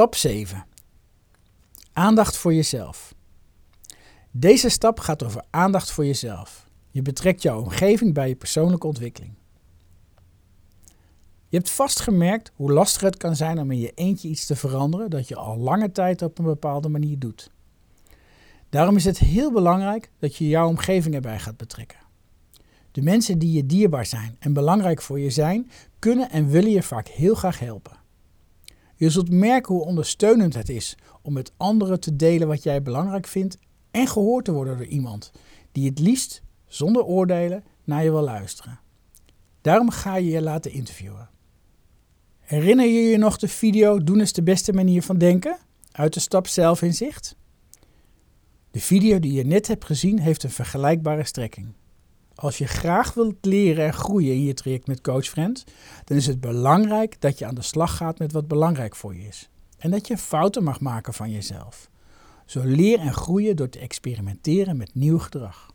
Stap 7. Aandacht voor jezelf. Deze stap gaat over aandacht voor jezelf. Je betrekt jouw omgeving bij je persoonlijke ontwikkeling. Je hebt vast gemerkt hoe lastig het kan zijn om in je eentje iets te veranderen dat je al lange tijd op een bepaalde manier doet. Daarom is het heel belangrijk dat je jouw omgeving erbij gaat betrekken. De mensen die je dierbaar zijn en belangrijk voor je zijn, kunnen en willen je vaak heel graag helpen. Je zult merken hoe ondersteunend het is om met anderen te delen wat jij belangrijk vindt en gehoord te worden door iemand die het liefst zonder oordelen naar je wil luisteren. Daarom ga je je laten interviewen. Herinner je je nog de video Doen is de beste manier van denken uit de stap zelfinzicht? De video die je net hebt gezien heeft een vergelijkbare strekking. Als je graag wilt leren en groeien in je traject met CoachFriend, dan is het belangrijk dat je aan de slag gaat met wat belangrijk voor je is. En dat je fouten mag maken van jezelf. Zo leer en groeien door te experimenteren met nieuw gedrag.